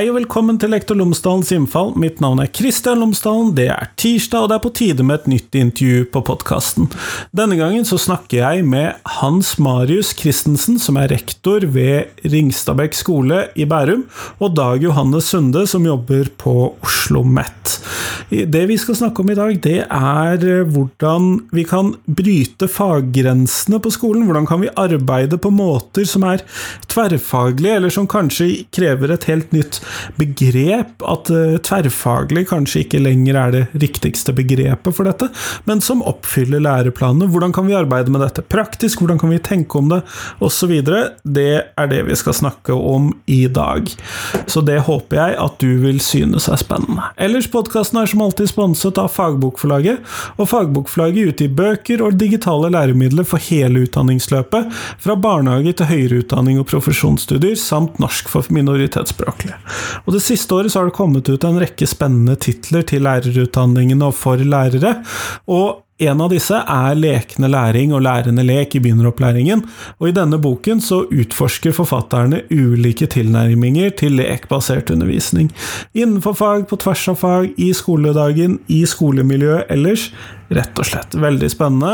Hei og velkommen til Lektor Lomsdalens innfall. Mitt navn er Kristian Lomsdalen. Det er tirsdag, og det er på tide med et nytt intervju på podkasten. Denne gangen så snakker jeg med Hans Marius Christensen, som er rektor ved Ringstadbekk skole i Bærum, og Dag Johannes Sunde, som jobber på Oslo OsloMet. Det vi skal snakke om i dag, det er hvordan vi kan bryte faggrensene på skolen. Hvordan kan vi arbeide på måter som er tverrfaglige, eller som kanskje krever et helt nytt begrep, at uh, tverrfaglig kanskje ikke lenger er det riktigste begrepet for dette, men som oppfyller læreplanene. Hvordan kan vi arbeide med dette praktisk, hvordan kan vi tenke om det, osv. Det er det vi skal snakke om i dag. Så det håper jeg at du vil synes er spennende. Ellers, podkasten er som alltid sponset av Fagbokforlaget, og Fagbokforlaget utgir bøker og digitale læremidler for hele utdanningsløpet, fra barnehage til høyere utdanning og profesjonsstudier, samt norsk for minoritetsspråklige. Og Det siste året så har det kommet ut en rekke spennende titler til lærerutdanningene og for lærere. og en av disse er lekende læring og lærende lek i begynneropplæringen, og i denne boken så utforsker forfatterne ulike tilnærminger til lekbasert undervisning. Innenfor fag, på tvers av fag, i skoledagen, i skolemiljøet ellers. Rett og slett veldig spennende.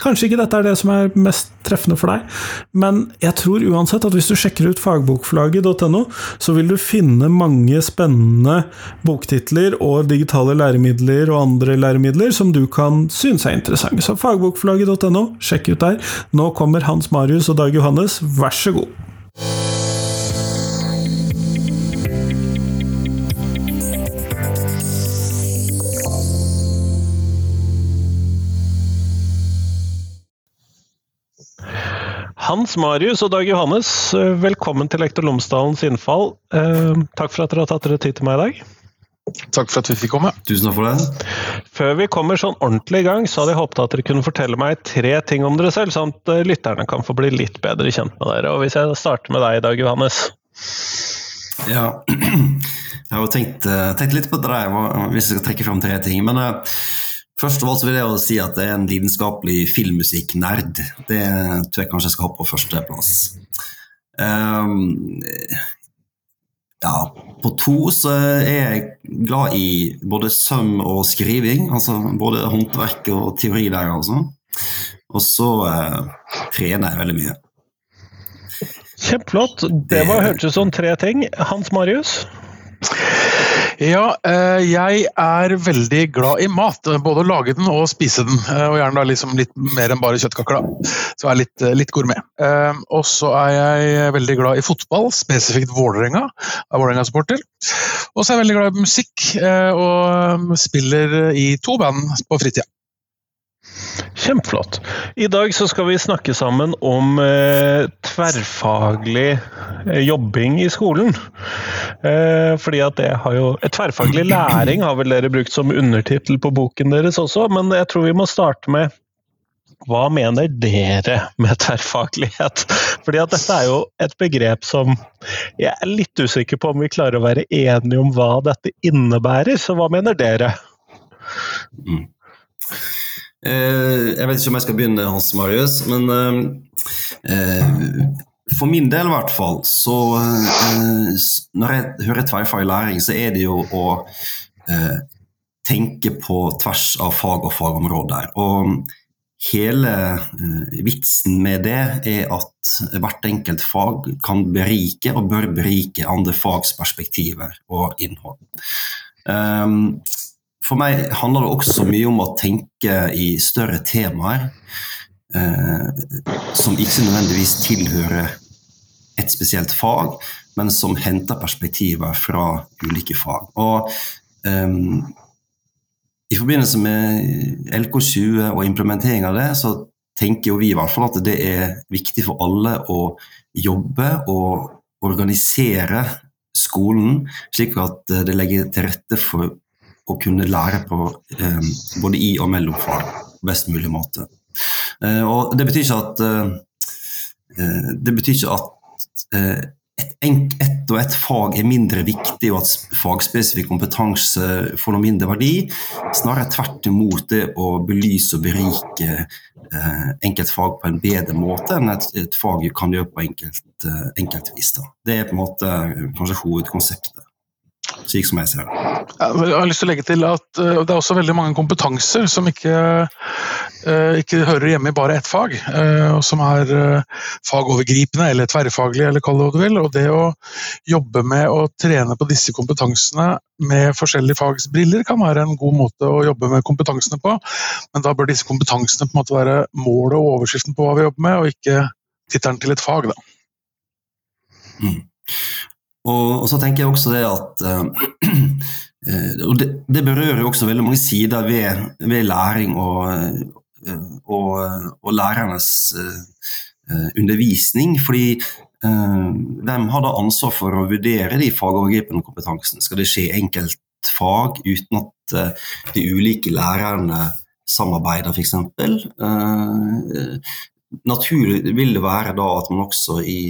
Kanskje ikke dette er det som er mest treffende for deg, men jeg tror uansett at hvis du sjekker ut fagbokforlaget.no, så vil du finne mange spennende boktitler og digitale læremidler og andre læremidler som du kan synes er interessante. Så fagbokforlaget.no, sjekk ut der. Nå kommer Hans Marius og Dag Johannes, vær så god. Hans Marius og Dag Johannes, eh, velkommen til Lektor Lomsdalens innfall. Eh, takk for at dere har tatt dere tid til meg i dag. Takk for at vi fikk komme. Tusen takk for det. Før vi kommer sånn ordentlig i gang, så hadde jeg håpet at dere kunne fortelle meg tre ting om dere selv, sånn at eh, lytterne kan få bli litt bedre kjent med dere. Og Hvis jeg starter med deg, Dag Johannes? Ja, jeg har jo tenkt, tenkt litt på det der, hvis jeg skal trekke fram tre ting. men Først av alt vil jeg si at jeg er en lidenskapelig filmmusikknerd. Det tror jeg kanskje jeg skal ha på førsteplass. Um, ja, på to så er jeg glad i både søm og skriving. Altså både håndverk og teori der, altså. Og så uh, trener jeg veldig mye. Kjempeflott. Det var hørtes ut som tre ting. Hans Marius? Ja, eh, jeg er veldig glad i mat. Både å lage den og spise den. Eh, og gjerne liksom litt mer enn bare kjøttkaker, da. Så jeg er litt, eh, litt gourmet. Og så er jeg veldig glad i fotball, spesifikt Vålerenga. Er Vålerenga-supporter. Og så er jeg veldig glad i musikk, og spiller i to band på fritida. Kjempeflott. I dag så skal vi snakke sammen om eh, tverrfaglig eh, jobbing i skolen. Eh, fordi at det har jo Tverrfaglig læring har vel dere brukt som undertittel på boken deres også, men jeg tror vi må starte med hva mener dere med tverrfaglighet? Fordi at dette er jo et begrep som jeg er litt usikker på om vi klarer å være enige om hva dette innebærer, så hva mener dere? Mm. Eh, jeg vet ikke om jeg skal begynne, Hans Marius, men eh, eh, for min del i hvert fall, så Når jeg hører tverrfaglig læring, så er det jo å tenke på tvers av fag og fagområder. Og hele vitsen med det er at hvert enkelt fag kan berike og bør berike andre fags perspektiver og innhold. Um, for meg handler det også mye om å tenke i større temaer eh, som ikke nødvendigvis tilhører et spesielt fag, men som henter perspektiver fra ulike fag. Og eh, I forbindelse med LK20 og implementering av det, så tenker jo vi i hvert fall at det er viktig for alle å jobbe og organisere skolen slik at det legger til rette for å kunne lære på eh, både i- og mellomfag på best mulig måte. Eh, og det betyr ikke at eh, det betyr ikke at et, et og et fag er mindre viktig, og at fagspesifikk kompetanse får noe mindre verdi. Snarere tvert imot det å belyse og berike eh, enkeltfag på en bedre måte enn et, et fag kan gjøre på enkelt, eh, enkeltvis. Da. Det er på en måte kanskje hovedkonseptet slik som jeg ser det. Jeg har lyst til å legge til at uh, det er også veldig mange kompetanser som ikke, uh, ikke hører hjemme i bare ett fag, uh, og som er fagovergripende eller tverrfaglige, eller kall det hva du vil. Og det å jobbe med å trene på disse kompetansene med forskjellige fags briller kan være en god måte å jobbe med kompetansene på, men da bør disse kompetansene på en måte være målet og overskriften på hva vi jobber med, og ikke tittelen til et fag. Da. Mm. Og, og, så tenker jeg også det at uh, Og det, det, berører jo også veldig mange sider ved, ved læring og, uh, og, og lærernes uh, undervisning. Fordi hvem har da ansvar for å vurdere de fagovergripende kompetansene? Skal det skje enkeltfag uten at de ulike lærerne samarbeider, f.eks.? Uh, naturlig vil det være da at man også i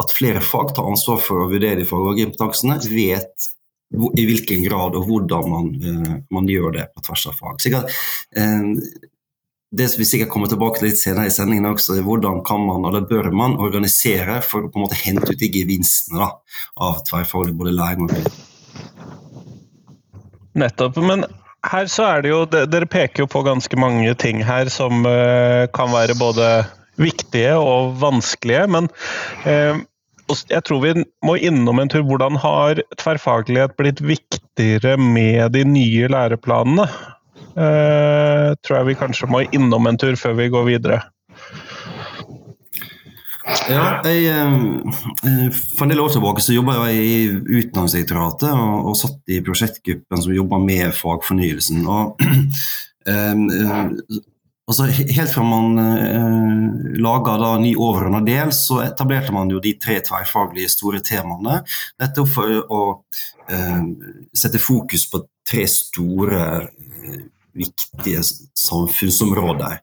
at flere fag tar ansvar for å vurdere de faglige kompetansene, vet i hvilken grad og hvordan man, uh, man gjør det på tvers av fag. Sikkert, uh, det vi sikkert kommer tilbake til litt senere i sendingen også, er hvordan kan man, eller bør man organisere for å på en måte hente ut de gevinstene av tverrfaglig både læring og Nettopp. Men her så er det jo Dere peker jo på ganske mange ting her som uh, kan være både viktige og vanskelige. Men eh, jeg tror vi må innom en tur. Hvordan har tverrfaglighet blitt viktigere med de nye læreplanene? Eh, tror jeg vi kanskje må innom en tur før vi går videre. Ja, jeg, eh, For en del år tilbake så jobba jeg i Utdanningsdirektoratet og, og satt i prosjektgruppen som jobba med fagfornyelsen. og Altså, helt fra man eh, laga ny overordna del, så etablerte man jo de tre tverrfaglige store temaene. Nettopp for å eh, sette fokus på tre store eh, viktige samfunnsområder.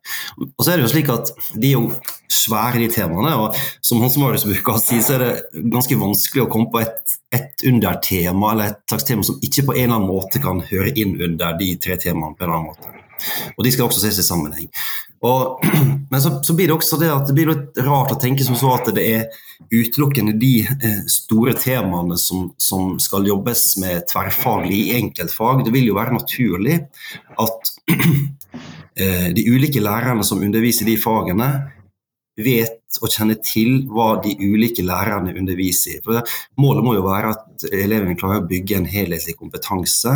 Og så er det jo slik at De er jo svære, de temaene. og Som Hans Marius bruker å si, så er det ganske vanskelig å komme på et, et undertema eller et slags tema som ikke på en eller annen måte kan høre inn under de tre temaene. på en eller annen måte. Og de skal også ses i sammenheng. Og, men så, så, blir det også det at det blir litt rart å tenke som så at det er utelukkende de eh, store temaene som, som, skal jobbes med tverrfaglig i enkeltfag. Det vil jo være naturlig at eh, de ulike lærerne som underviser de fagene, vet og kjenner til hva de ulike lærerne underviser i. For Målet må jo være at elevene klarer å bygge en helhetlig kompetanse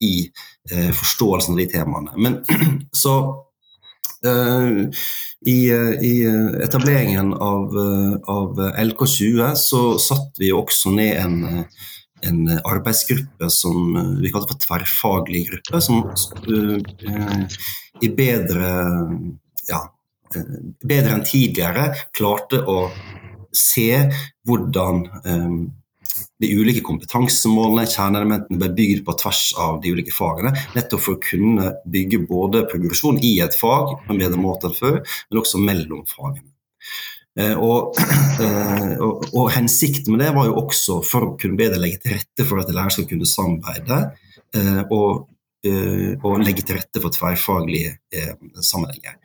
i eh, forståelsen av de temaene. Men så eh, i, eh, i, etableringen av, av, LK20 så satte vi også ned en, en arbeidsgruppe som vi kalte for tverrfaglig gruppe, som uh, i bedre ja, bedre enn tidligere klarte å se hvordan um, de ulike kompetansemålene, kjerneelementene, ble bygd på tvers av de ulike fagene. Nettopp for å kunne bygge både progresjon i et fag på en bedre måte enn før, men også mellom fagene. Eh, og, eh, og, og, Hensikten med det var jo også for å kunne bedre legge til rette for at lærere skal kunne samarbeide. Eh, og, og legge til rette for tverrfaglige sammenhenger.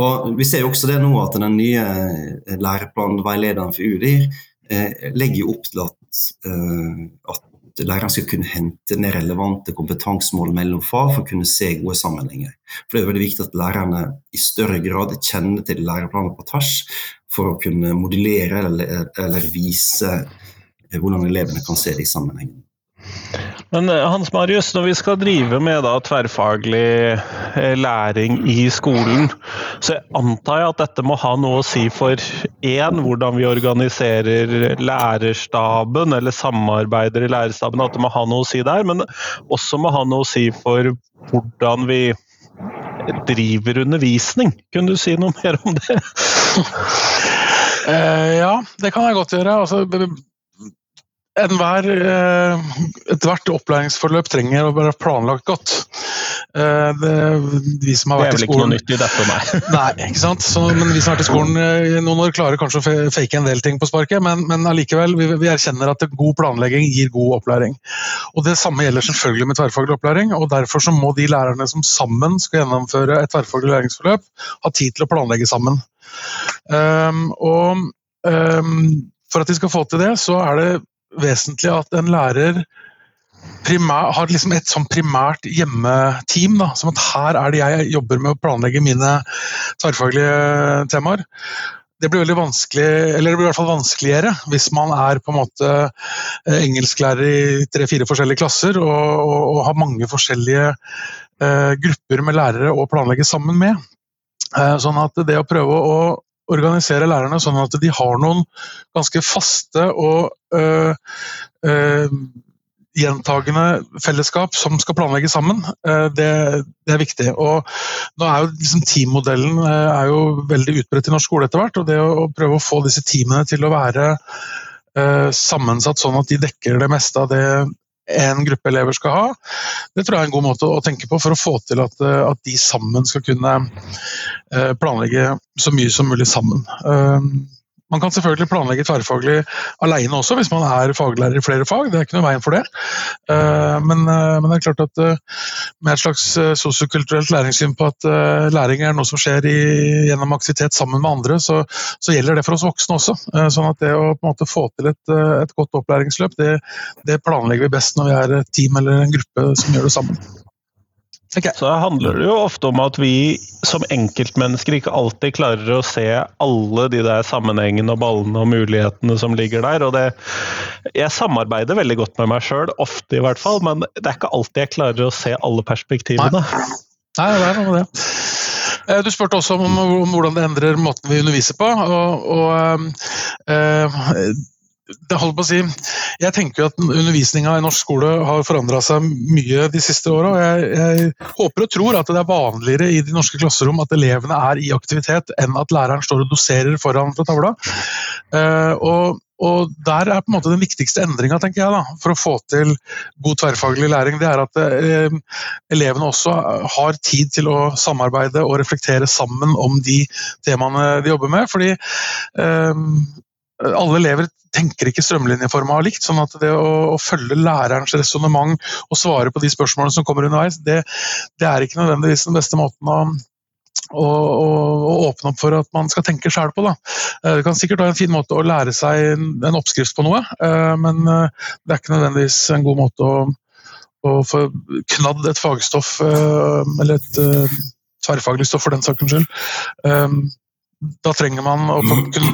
Og Vi ser jo også det nå at den nye læreplanveilederen for UDIR legger jo opp til at at lærerne skal kunne hente ned relevante kompetansemål mellom fag for å kunne se gode sammenhenger. For Det er veldig viktig at lærerne i større grad kjenner til læreplanene på tvers for å kunne modellere eller, eller vise eh, hvordan elevene kan se de sammenhengene. Men eh, Hans Marius, når vi skal drive med da, tverrfaglig eh, læring i skolen, så antar jeg at dette må ha noe å si for én, hvordan vi organiserer lærerstaben eller samarbeider i lærerstaben, at det må ha noe å si der, men også må ha noe å si for hvordan vi driver undervisning. Kunne du si noe mer om det? Uh, ja, det kan jeg godt gjøre. Altså, enhver, eh, Ethvert opplæringsforløp trenger å være planlagt godt. Eh, det, de som har Det er vel ikke noe nytt i dette, nei. Nei, ikke sant? Så, men vi som har vært i skolen eh, i noen år, klarer kanskje å fake en del ting på sparket, men, men allikevel, vi, vi erkjenner at god planlegging gir god opplæring. Og Det samme gjelder selvfølgelig med tverrfaglig opplæring, og derfor så må de lærerne som sammen skal gjennomføre et tverrfaglig læringsforløp, ha tid til å planlegge sammen. Um, og um, For at de skal få til det, så er det vesentlig at en lærer primær, har liksom et sånn primært hjemmeteam. Da, som at her er det jeg jobber med å planlegge mine tverrfaglige temaer. Det blir veldig vanskelig, eller det blir i hvert fall vanskeligere hvis man er på en måte eh, engelsklærer i tre-fire forskjellige klasser og, og, og har mange forskjellige eh, grupper med lærere å planlegge sammen med. Eh, sånn at det å prøve å organisere lærerne sånn at de har noen ganske faste og øh, øh, gjentagende fellesskap som skal planlegge sammen, øh, det, det er viktig. Og nå er jo liksom Teammodellen øh, er jo veldig utbredt i norsk skole etter hvert, og det å prøve å få disse teamene til å være øh, sammensatt sånn at de dekker det meste av det en gruppe elever skal ha. Det tror jeg er en god måte å tenke på for å få til at, eh, at de sammen skal kunne eh, planlegge så mye som mulig sammen. Man kan selvfølgelig planlegge tverrfaglig alene også, hvis man er faglærer i flere fag. Det er ikke noe veien for det. Eh, Men, eh, men det er klart at eh, med et slags sosiokulturelt læringssyn på at læring er noe som skjer i, gjennom aktivitet sammen med andre, så, så gjelder det for oss voksne også. Sånn at det å måte få til et, et godt opplæringsløp, det, det planlegger vi best når vi er et team eller en gruppe som gjør det sammen. Jeg. Så handler det jo ofte om at vi som enkeltmennesker ikke alltid klarer å se alle de der sammenhengene og ballene og mulighetene som ligger der. og det, Jeg samarbeider veldig godt med meg sjøl, ofte i hvert fall, men det er ikke alltid jeg klarer å se alle perspektivene. Nei, det er noe med det. Eh, Du spurte også om, hvordan det endrer måten vi underviser på. og, og eh, det holder på å si, Jeg tenker jo at undervisninga i norsk skole har forandra seg mye de siste åra. Jeg, jeg håper og tror at det er vanligere i de norske klasserom at elevene er i aktivitet, enn at læreren står og doserer foran fra tavla. Eh, og, og der er på en måte den viktigste endringa for å få til god tverrfaglig læring. Det er at eh, elevene også har tid til å samarbeide og reflektere sammen om de temaene de jobber med. fordi eh, alle elever tenker ikke strømlinjeforma likt. sånn at det å, å følge lærerens resonnement og svare på de spørsmålene som kommer underveis, det, det er ikke nødvendigvis den beste måten å og, åpne opp for at man skal tenke sjæl på. Da. Eh, Det kan sikkert være en fin måte å lære seg en, oppskrift på noe, eh, men eh, det er ikke nødvendigvis en god måte å, å få knadd et fagstoff, eller et tverrfaglig stoff for den saks skyld. Da trenger man å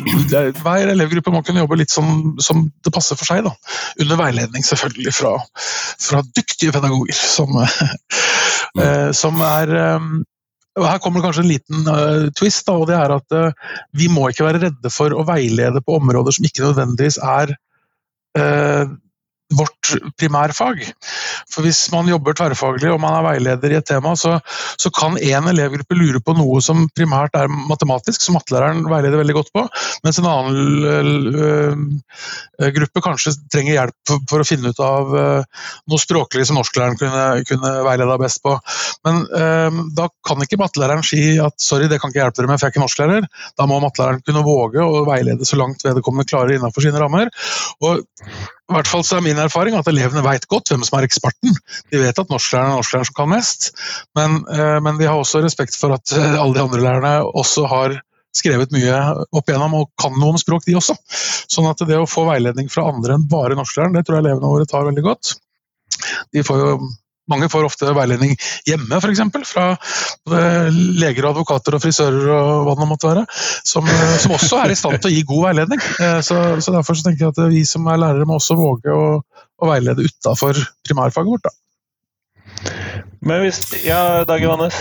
Hver elevgruppe må kunne jobbe litt som, som det passer for seg, da. under veiledning selvfølgelig fra, fra dyktige pedagoger som, eh, som er eh, Her kommer det kanskje en liten uh, twist, da, og det er at uh, vi må ikke være redde for å veilede på områder som ikke nødvendigvis er eh, vårt primærfag. For Hvis man jobber tverrfaglig og man er veileder i et tema, så, så kan én elevgruppe lure på noe som primært er matematisk, som mattelæreren veileder veldig godt på, mens en annen øh, gruppe kanskje trenger hjelp for, å finne ut av øh, noe språklig som norsklæreren kunne, kunne veileda best på. Men øh, da kan ikke mattelæreren si at sorry, det kan ikke hjelpe dere med, for jeg er ikke norsklærer. Da må mattelæreren kunne våge å veilede så langt vedkommende klarer innenfor sine rammer. Og i hvert fall så er min erfaring at elevene vet godt hvem som er eksperten. De vet at norsklæreren er norsklæreren som kan mest, men, eh, men de har også respekt for at eh, alle de andre lærerne også har skrevet mye opp igjennom og kan noe om språk, de også. Sånn at det å få veiledning fra andre enn bare norsklæreren, det tror jeg elevene våre tar veldig godt. De får jo mange får ofte veiledning hjemme, f.eks. Fra leger, og advokater og frisører og hva det måtte være. Som, eh, som også er i stand til å gi god veiledning. Eh, Så, så Derfor så tenker jeg at vi som er lærere må også våge å, å veilede utafor primærfaget vårt. Da. Men hvis Ja, Dag Johannes?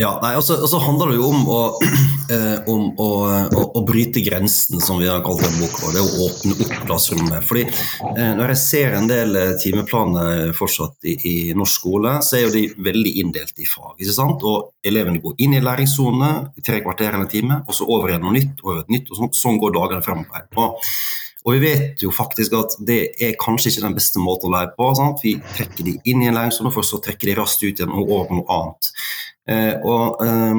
Ja, nei, og så handler det jo om, å, eh, om å, å, å bryte grensen, som vi har kalt den boka. Det å åpne opp klasserommet. Fordi eh, Når jeg ser en del eh, timeplaner fortsatt i, i norsk skole, så er jo de veldig inndelt i fag. ikke sant? Og Elevene går inn i læringssone tre kvarter eller en time, og så over igjen noe nytt, og et nytt, og sånn, sånn går dagene fremover. Og, Og vi vet jo faktisk at det er kanskje ikke den beste måten å lære på. Sant? Vi trekker de inn i en læringssone, for så trekker de raskt ut igjen og over noe annet. Eh, og eh,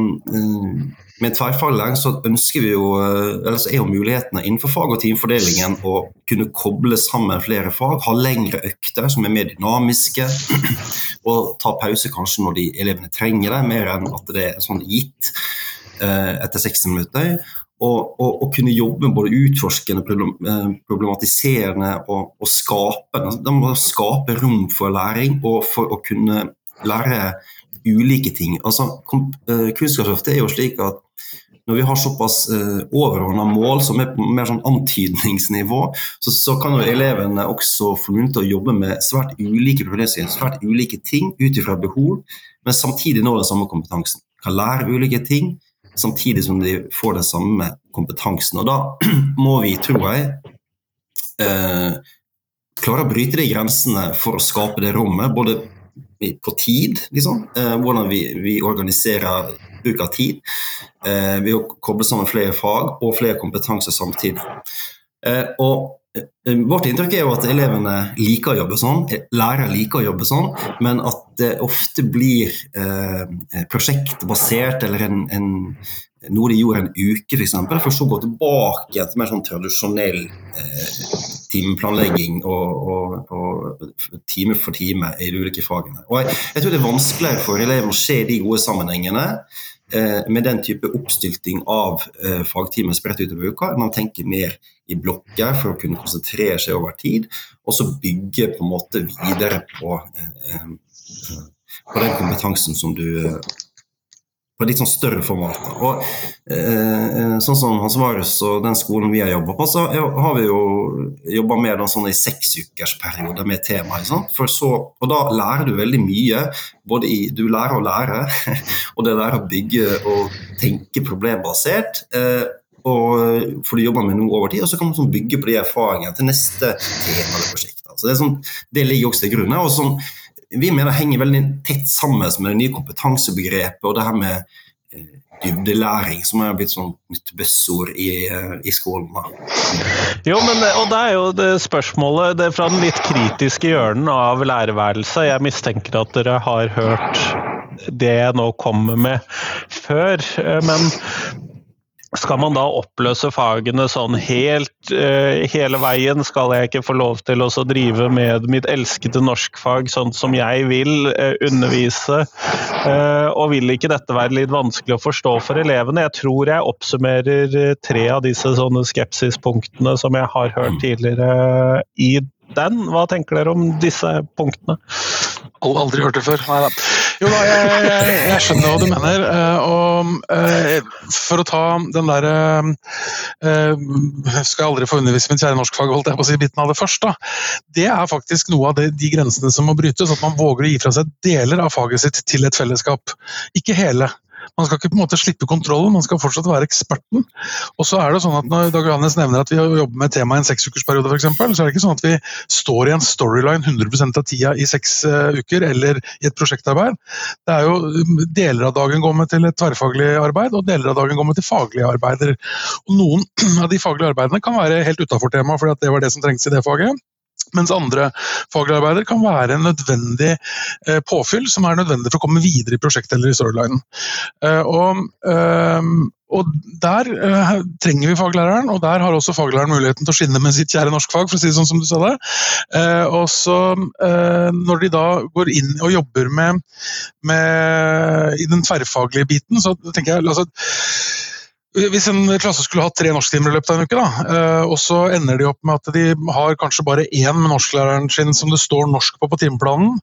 med tverrfaglig så ønsker vi jo, eh, eller så er jo mulighetene innenfor fag- og teamfordelingen å kunne koble sammen flere fag, ha lengre økter som er mer dynamiske, og ta pause kanskje når de elevene trenger det, mer enn at det er sånn gitt etter 60 minutter og kunne jobbe med både utforskende, problematiserende og, og skapende. De må skape rom for læring og for å kunne lære ulike ting. Altså, eh, Kunnskapsløftet er jo slik at når vi har såpass uh, overordna mål som er på mer sånn antydningsnivå, så, så kan jo elevene også få mulighet til å jobbe med svært ulike problemstillinger, svært ulike ting ut ifra behov, men samtidig nå den samme kompetansen. Kan lære ulike ting, samtidig som de får den samme kompetansen. Og da må vi, tror jeg, eh, klare å bryte de grensene for å skape det rommet, både på tid, liksom, eh, hvordan vi, vi, organiserer bruk av tid, eh, ved å koble sammen flere fag og flere kompetanser samtidig. Eh, og vårt inntrykk er jo at elevene liker å jobbe sånn, lærere liker å jobbe sånn, men at det ofte blir eh, prosjektbasert eller en, en, noe de gjorde en uke, f.eks., for så å gå tilbake til mer sånn tradisjonell eh, timeplanlegging og, og, og, time for time i de ulike fagene. Og jeg, jeg tror det er vanskeligere for elevene å se de gode sammenhengene Eh, med den type oppstylting av eh, fagtimer spredt utover uka. Man tenker mer i blokker for å kunne konsentrere seg over tid, og så bygge på en måte videre på, eh, på den kompetansen som du på litt sånn større format. Og, eh, sånn som Hans Marius og den skolen vi har jobba på, så har vi jo jobba med den sånn i seksukersperioder med temaet. og da lærer du veldig mye. Både i Du lærer å lære, og det der å bygge og tenke problembasert. Eh, og for du jobber med noe over tid, og så kan man sånn bygge på de erfaringene til neste tema eller prosjekt. Altså det, sånn, det, ligger også til grunn. Og sånn, vi mener henger veldig tett sammen med det nye kompetansebegrepet og det her med eh, dybdelæring, som er blitt sånn nytt buzzord i, eh, i, skolen. Jo, men, og det er jo det spørsmålet det er fra den litt kritiske hjørnen av lærerværelset. Jeg mistenker at dere har hørt det jeg nå kommer med før. Eh, men skal man da oppløse fagene sånn helt uh, hele veien? Skal jeg ikke få lov til å drive med mitt elskede norskfag sånn som jeg vil uh, undervise? Uh, og vil ikke dette være litt vanskelig å forstå for elevene? Jeg tror jeg oppsummerer tre av disse sånne skepsispunktene som jeg har hørt tidligere i den. Hva tenker dere om disse punktene? Aldri hørt det før. Nei da. Jo da, jeg, jeg, jeg, skjønner hva du mener. Eh, og eh, for å ta den derre eh, Skal jeg aldri få undervise mitt kjære norskfag, holdt jeg på å si, biten av det først. da. Det er faktisk noe av det, de grensene som må brytes. At man våger å gi fra seg deler av faget sitt til et fellesskap. Ikke hele. Man skal ikke på en måte slippe kontrollen, man skal fortsatt være eksperten. Og så er det sånn at Når Dag Johannes nevner at vi jobber med temaet i en seksukersperiode, f.eks., så er det ikke sånn at vi står i en storyline 100% av tida i seks uh, uker eller i et prosjektarbeid. Det er jo um, Deler av dagen går med til et tverrfaglig arbeid, og deler av dagen går med til faglige arbeider. Og Noen av de faglige arbeidene kan være helt utafor temaet, fordi det var det som trengtes i det faget. Mens andre fagarbeider kan være en nødvendig eh, påfyll som er nødvendig for å komme videre i prosjektet eller i storylinen. Eh, og, eh, og Der trenger vi faglæreren, og der har også faglæreren muligheten til å skinne med sitt kjære norskfag, for å si det sånn som du sa det. Og så Når de da går inn og jobber med, med i den tverrfaglige biten, så tenker jeg altså, hvis en klasse skulle hatt tre norsktimer i løpet av en uke, da, eh, og så ender de opp med at de har kanskje bare én med norsklæreren sin som det står norsk på på timeplanen,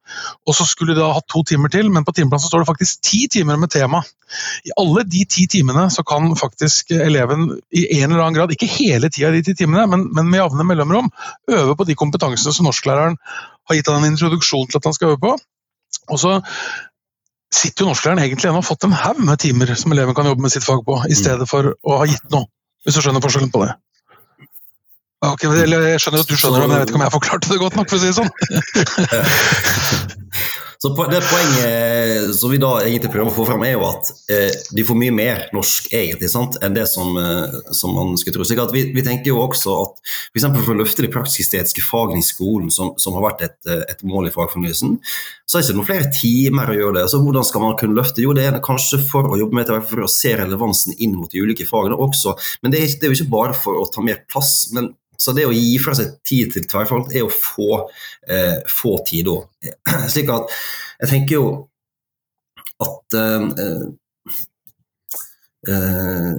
og så skulle de da hatt to timer til, men på timeplanen så står det faktisk ti timer med tema. I alle de ti timene så kan faktisk eleven i en eller annen grad, ikke hele tida de ti timene, men, men med jevne mellomrom, øve på de kompetansene som norsklæreren har gitt han en introduksjon til at han skal øve på. Og så sitter jo norsklæreren egentlig igjen og har fått en haug med timer som eleven kan jobbe med sitt fag på, i mm. stedet for å ha gitt noe. Hvis du skjønner forskjellen på det. Ok, Jeg skjønner at du skjønner det, men jeg vet ikke om jeg forklarte det godt nok, for å si det sånn. Så det poenget som vi da egentlig prøver å få fram, er jo at eh, de får mye mer norsk egentlig, sant, enn det som, eh, som man skulle tro. Så vi, vi, tenker jo også at f.eks. For, for å løfte de praktisk-estetiske fagene i skolen, som, som har vært et, eh, et, mål i fagfornyelsen, så er det ikke noen flere timer å gjøre det. Så hvordan skal man kunne løfte? Jo, det er kanskje for å jobbe med det, for å se relevansen inn mot de ulike fagene også. Men det er, det er jo ikke bare for å ta mer plass. men så det å gi fra seg tid til tverrfaglig er å få, eh, få tid òg. Slik at jeg tenker jo at eh, eh,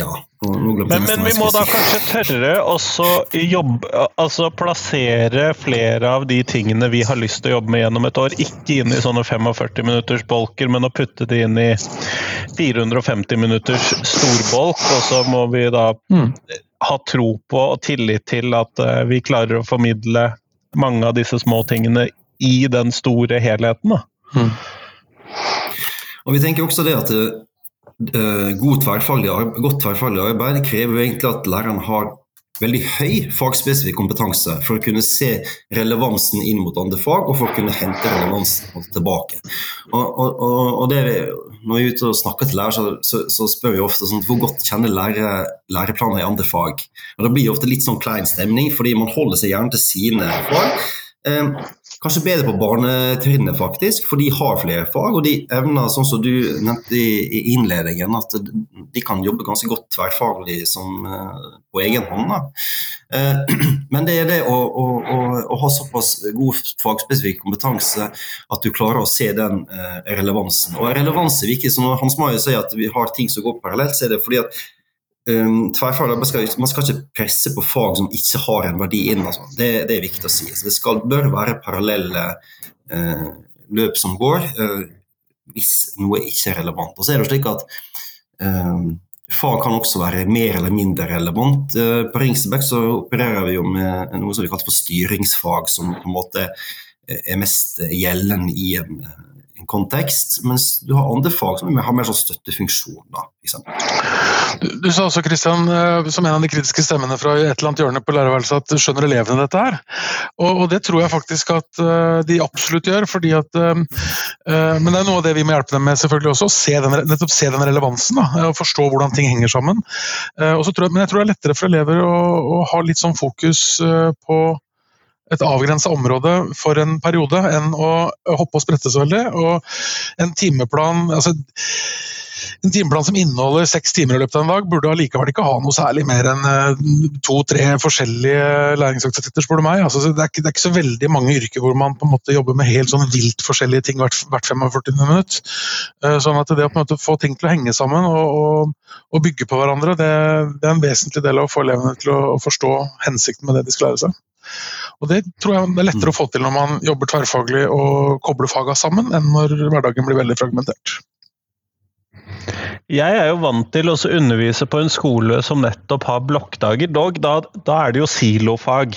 ja, men, men, vi må da kanskje tørre å altså plassere flere av de tingene vi har lyst til å jobbe med gjennom et år, ikke inn i sånne 45 minutters bolker, men å putte det inn i 450 minutters storbolk. Og så må vi da mm ha tro på og tillit til at uh, vi klarer å formidle mange av disse små tingene i den store helheten. Mm. Og Vi tenker også det at uh, god tverrfaglig, godt tverrfaglig arbeid krever egentlig at læreren har veldig høy fagspesifikk kompetanse for å kunne se relevansen inn mot andre fag, og for å kunne hente relevansen tilbake. Og, og, og det, Når vi er ute og snakker til lærere, så, så, spør vi ofte sånn, hvor godt kjenner lærere læreplaner i andre fag. Og Det blir ofte litt sånn klein stemning, fordi man holder seg gjerne til sine fag. Eh, kanskje bedre på barnetrinnet, faktisk, for de har flere fag. Og de evner, sånn som du nevnte i, innledningen, at de kan jobbe ganske godt tverrfaglig som, eh, på egen hånd. Eh, men det er det å, å, å, å ha såpass god fagspesifikk kompetanse at du klarer å se den relevansen. Og relevans er viktig. så Når Hans Maje sier at vi har ting som går parallelt, så er det fordi at um, tverrfaglig, skal, man skal, ikke presse på fag som ikke har en verdi inn. Altså. Det, det, er viktig å si. Så det skal, bør være parallelle uh, løp som går, uh, hvis noe ikke er relevant. Og så er det slik at um, Fag kan også være mer eller mindre relevant. På Ringsebekk så opererer vi jo med noe som vi kaller for styringsfag, som på en måte er mest gjeldende i en en kontekst, mens du har andre fag som har mer sånn støttefunksjon. Da, du, du, sa også Christian, eh, som en av de kritiske stemmene fra et eller annet hjørne på lærerværelset at skjønner elevene dette her? Og, og, det tror jeg faktisk at uh, de absolutt gjør. fordi at, uh, Men det er noe av det vi må hjelpe dem med selvfølgelig også, se den, nettopp se den relevansen. Da, og Forstå hvordan ting henger sammen. Jeg, men jeg tror det er lettere for elever å, å ha litt sånn fokus på et avgrensa område for en periode enn å hoppe og sprette så veldig. Og en timeplan altså en timeplan som inneholder seks timer i løpet av en dag, burde allikevel ikke ha noe særlig mer enn eh, to-tre forskjellige læringsaktiviteter, spør du meg. Altså, det, er ikke, det, er ikke, så veldig mange yrker hvor man på en måte jobber med helt sånn vilt forskjellige ting hvert, hvert 45 minutt. Eh, sånn at det å på en måte få ting til å henge sammen og, og, og bygge på hverandre, det, det, er en vesentlig del av å få elevene til å, å forstå hensikten med det de skal lære seg. Og Det tror jeg det er lettere å få til når man jobber tverrfaglig og kobler faga sammen, enn når hverdagen blir veldig fragmentert. Jeg er jo vant til å undervise på en skole som nettopp har blokkdager. Dog, da, da er det jo silofag.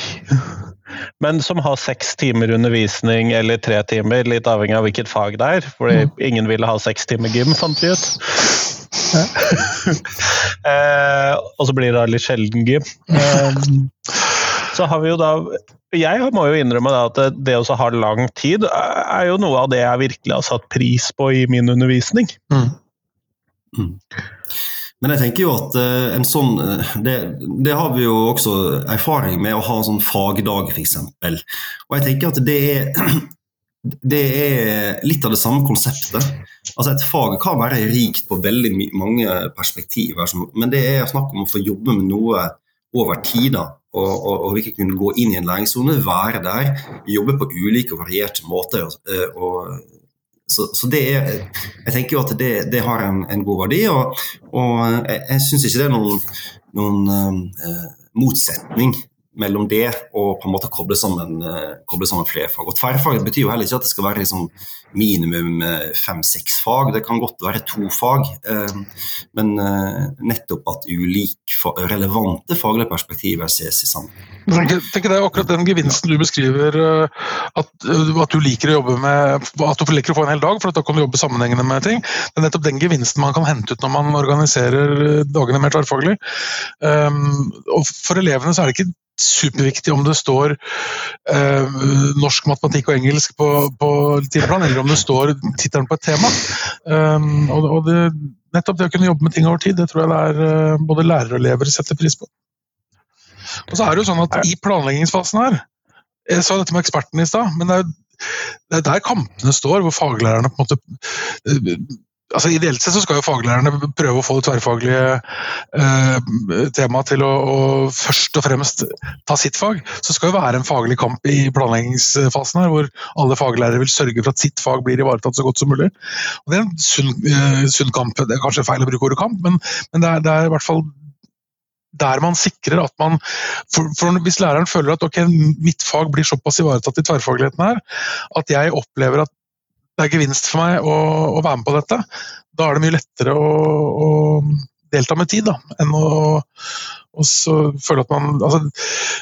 Men som har seks timer undervisning eller tre timer, litt avhengig av hvilket fag det er. Fordi mm. ingen ville ha seks timer gym, fant vi ut. eh, og så blir det litt sjelden gym. Eh, så har vi jo da Jeg må jo innrømme at det å ha lang tid er jo noe av det jeg virkelig har satt pris på i min undervisning. Mm. Mm. Men jeg tenker jo at uh, en sånn det, det, har vi jo også erfaring med å ha en sånn fagdag, f.eks. Og jeg tenker at det er, det er litt av det samme konseptet. Altså Et fag kan være rikt på veldig mange perspektiver, men det er snakk om å få jobbe med noe over tid. da, og, og, og virkelig kunne gå inn i en læringssone, være der, jobbe på ulike og varierte måter. Eh, og, så, så, det er Jeg tenker jo at det, det har en, en, god verdi, og, og jeg, jeg syns ikke det er noen, noen uh, motsetning mellom det og på en måte koble sammen, uh, koble sammen flere fag. Og Tverrfag betyr jo heller ikke at det skal være liksom minimum uh, fem-seks fag, det kan godt være to fag. Uh, men nettopp at ulike relevante faglige perspektiver ses i sammen. Jeg tenker Det akkurat den gevinsten du beskriver, at, at, du liker å jobbe med at du liker å få en hel dag, for da kan du jobbe sammenhengende med ting. Det er nettopp den gevinsten man kan hente ut når man organiserer dagene mer tverrfaglig. Um, og For elevene så er det ikke superviktig om det står eh, norsk, matematikk og engelsk på, på timeplanen, eller om det står tittelen på et tema. Um, og, og det, nettopp det å kunne jobbe med ting over tid, det tror jeg det er uh, både lærere og elever setter pris på. Og så er det jo sånn at I planleggingsfasen her Jeg sa dette med eksperten i stad, men det er, det er der kampene står, hvor faglærerne på en måte uh, altså Ideelt sett så skal jo faglærerne prøve å få det tverrfaglige eh, temaet til å, å, først og fremst ta sitt fag. Så skal jo være en faglig kamp i planleggingsfasen her, hvor alle faglærere vil sørge for at sitt fag blir ivaretatt så godt som mulig. Og Det er en sunn, eh, sunn kamp. Det er kanskje feil å bruke ordet kamp, men, men det, er, det, er, i hvert fall der man sikrer at man for, for Hvis læreren føler at ok, mitt fag blir såpass ivaretatt i tverrfagligheten her, at jeg opplever at det er gevinst for meg å, å, være med på dette. Da er det mye lettere å, å delta med tid, da, enn å og så føle at man, altså,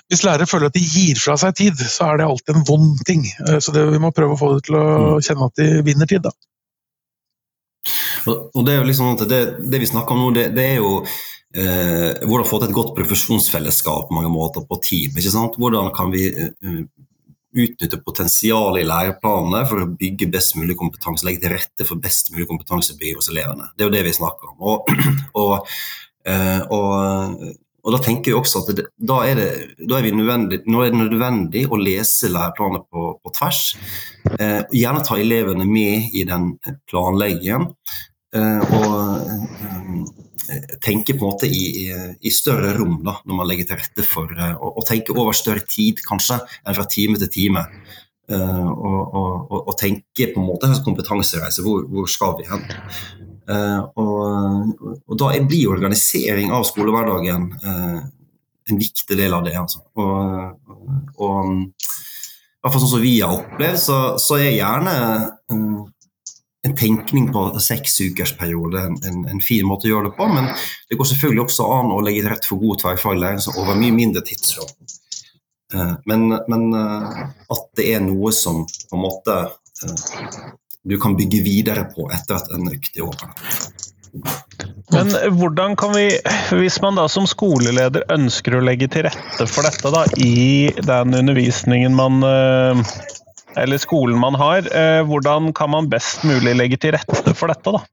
Hvis lærere føler at de gir fra seg tid, så er det alltid en vond ting. Eh, så det, vi må prøve å få dem til å mm. kjenne at de vinner tid. da. Og det er jo liksom det, det vi snakker om nå, det, det er jo eh, hvordan få til et godt profesjonsfellesskap på mange måter på team. ikke sant? Hvordan kan vi eh, utnytte potensialet i læreplanene for å bygge best mulig kompetanse, legge til rette for best mulig kompetansebygging hos elevene. Det er jo det vi snakker om. Og, og, eh, og, og da tenker jeg også at det, da, er det, da er nødvendig, nå er det nødvendig å lese læreplanene på, på tvers. Eh, gjerne ta elevene med i den planleggingen. Eh, og tenke på en måte i, i, i større rom da, når man legger til rette for uh, å, tenke over større tid, kanskje, enn fra time til time. Uh, og, og, og, tenke på en måte kompetansereise. Hvor, hvor skal vi hen? Uh, og, da blir organisering av skolehverdagen en viktig del av det. Altså. Og, og, i hvert fall sånn som vi har opplevd, så, så er gjerne en tenkning på seksukersperiode en, en, en fin måte å gjøre det på. Men det går selvfølgelig også an å legge til rette for god tverrfaglig læring over mye mindre tidsrom. Eh, men, men, eh, at det er noe som på en måte eh, du kan bygge videre på etter at en økt er over. Men hvordan kan vi, hvis man da som skoleleder ønsker å legge til rette for dette da, i den undervisningen man eller skolen man har, eh, hvordan kan man best mulig legge til rette for dette? da?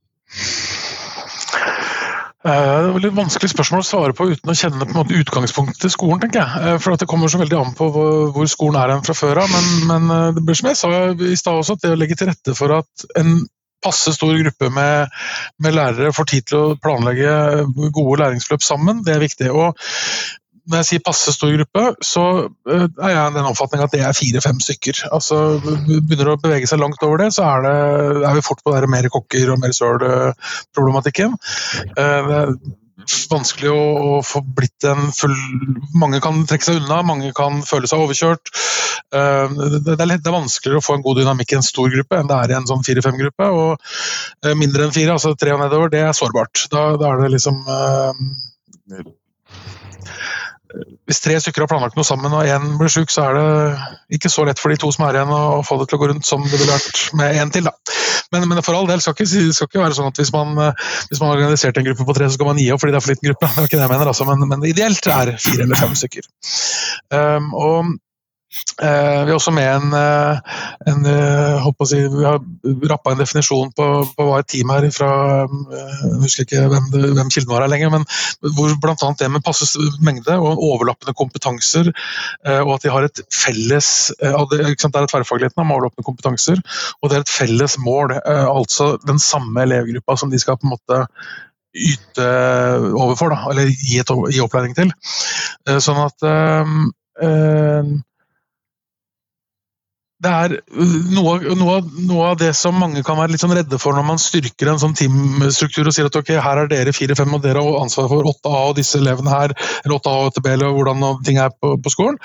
Eh, det er et vanskelig spørsmål å svare på uten å kjenne på en måte utgangspunktet til skolen. tenker jeg. Eh, for Det kommer så veldig an på hvor skolen er fra før av. Men, men, det blir som jeg sa i stad også, at det å legge til rette for at en passe stor gruppe med, med, lærere får tid til å planlegge gode læringsløp sammen, det er viktig. Og når jeg sier passe stor gruppe, så eh, er jeg den oppfatning at det er fire-fem stykker. Altså, Begynner å bevege seg langt over det, så er, det, er vi fort på det mer kokker og mer søl-problematikken. Eh, det er vanskelig å, å, få blitt en full Mange kan trekke seg unna, mange kan føle seg overkjørt. Eh, det er, litt, det er vanskeligere å få en god dynamikk i en stor gruppe enn det er i en sånn fire-fem-gruppe. Og mindre enn fire, altså tre og nedover, det er sårbart. Da, da er det liksom hvis tre stykker har planlagt noe sammen og én blir syk, så er det ikke så lett for de to som er igjen å få det til å gå rundt som det ville vært med én til. da. Men, men, for all del skal ikke, skal ikke være sånn at hvis man, hvis man har organisert en gruppe på tre, så skal man gi opp fordi det er for liten gruppe. Det er ikke det jeg mener, altså. men, men ideelt er fire eller fem stykker. Um, og Eh, vi har også med en, eh, en eh, si, Vi har rappa en definisjon på, på, hva et team er fra Jeg husker ikke hvem, hvem kilden var her lenger, men hvor bl.a. det med passe mengde og overlappende kompetanser, og at de har et felles Det er tverrfagligheten om overlappende kompetanser, og det er et felles mål. Altså den samme elevgruppa som de skal på en måte yte overfor, da, eller gi, et, gi opplæring til. Sånn at det er uh, noe, noe, noe, av det som mange kan være litt sånn redde for når man styrker en sånn teamstruktur og sier at ok, her er dere fire-fem og dere har ansvar for 8A og disse elevene her, eller 8A og 8B eller hvordan ting er på, på skolen,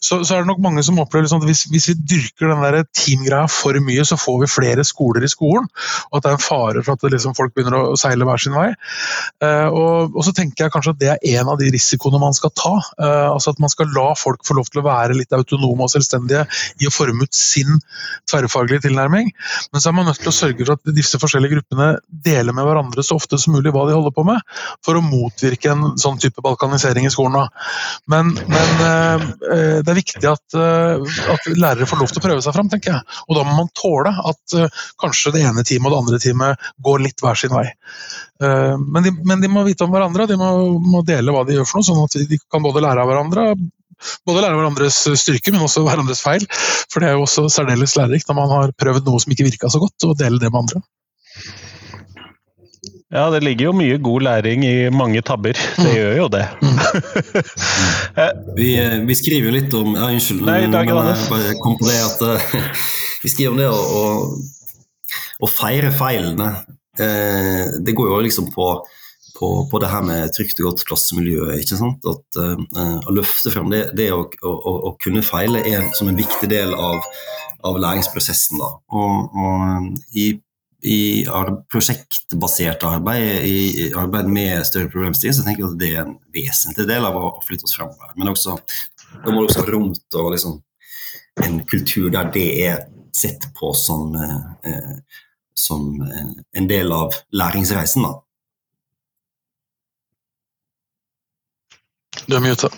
så, så, er det nok mange som opplever liksom at hvis, hvis, vi dyrker den der teamgreia for mye, så får vi flere skoler i skolen, og at det er en fare for at liksom, folk begynner å seile hver sin vei. Uh, og, og, så tenker jeg kanskje at det er en av de risikoene man skal ta. Uh, altså At man skal la folk få lov til å være litt autonome og selvstendige i å forme ut sin tverrfaglige tilnærming. Men så er man nødt til å sørge for at disse forskjellige gruppene deler med hverandre så ofte som mulig hva de holder på med, for å motvirke en sånn type balkanisering i skolen. Men, men eh, eh det er viktig at, eh, at, lærere får lov til å prøve seg fram, tenker jeg. Og da må man tåle at kanskje det ene teamet og det andre teamet går litt hver sin vei. Men de, men, de, må vite om hverandre, de må, må, dele hva de gjør for noe, sånn at de kan både lære av hverandre, både lære hverandres styrke, men også hverandres feil. For det er jo også særdeles lærerikt når man har prøvd noe som ikke virka så godt, og dele det med andre. Ja, det ligger jo mye god læring i mange tabber. Det mm. gjør jo det. Mm. vi, eh, vi, skriver jo litt om ja, Unnskyld, Nei, dag, jeg bare kom på det at uh, vi skriver om det å, å, å feire feilene. Uh, det går jo liksom på, på, på, det her med trygt og godt klassemiljø. ikke sant? At uh, Å løfte frem det, det å, å, å, kunne feile er som en viktig del av, av læringsprosessen. da. Og, og i i prosjektbasert arbeid, i arbeid med større problemstillinger, så tenker jeg at det er en vesentlig del av å flytte oss fremover. Men også, da må det også ha rom til liksom, en kultur der det er sett på som, eh, som en del av læringsreisen. Da. Du er muta.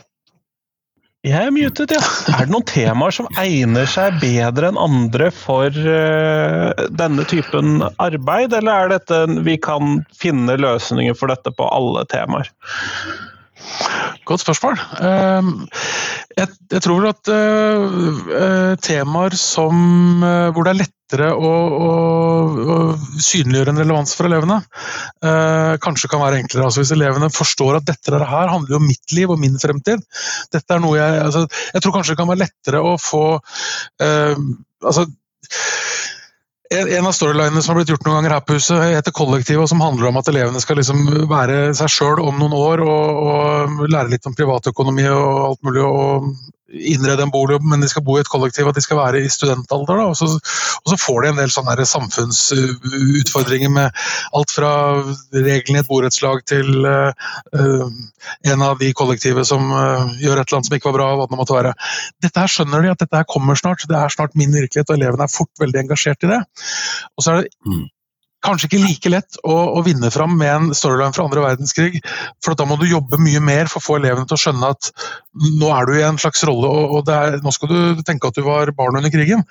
Jeg er mutet, ja. Er det noen temaer som egner seg bedre enn andre for uh, denne typen arbeid, eller er dette vi kan finne løsninger for dette på alle temaer? Godt spørsmål. Uh, jeg, tror tror at uh, temaer som, hvor det er lettere å, å, å, synliggjøre en relevans for elevene. Eh, kanskje kan være enklere. Altså hvis elevene forstår at dette her handler om mitt liv og min fremtid. Dette er noe jeg, altså, jeg tror kanskje det kan være lettere å få eh, altså, en av storylinene som har blitt gjort noen ganger her på huset, heter Kollektivet, og som handler om at elevene skal liksom være seg sjøl om noen år og, og, lære litt om privatøkonomi og alt mulig. og innrede en bolig, men de skal bo i et kollektiv, at de skal være i studentalder. Og så, og, så, får de en del sånne samfunnsutfordringer med alt fra reglene i et borettslag til uh, en av de kollektive som uh, gjør et eller annet som ikke var bra. hva det måtte være. Dette her skjønner de at dette her kommer snart, det er snart min virkelighet, og elevene er fort veldig engasjert i det. Og så er det mm kanskje ikke like lett å, å, vinne fram med en storyline fra andre verdenskrig. For da må du jobbe mye mer for å få elevene til å skjønne at nå er du i en slags rolle, og, og er, nå skal du tenke at du var barn under krigen.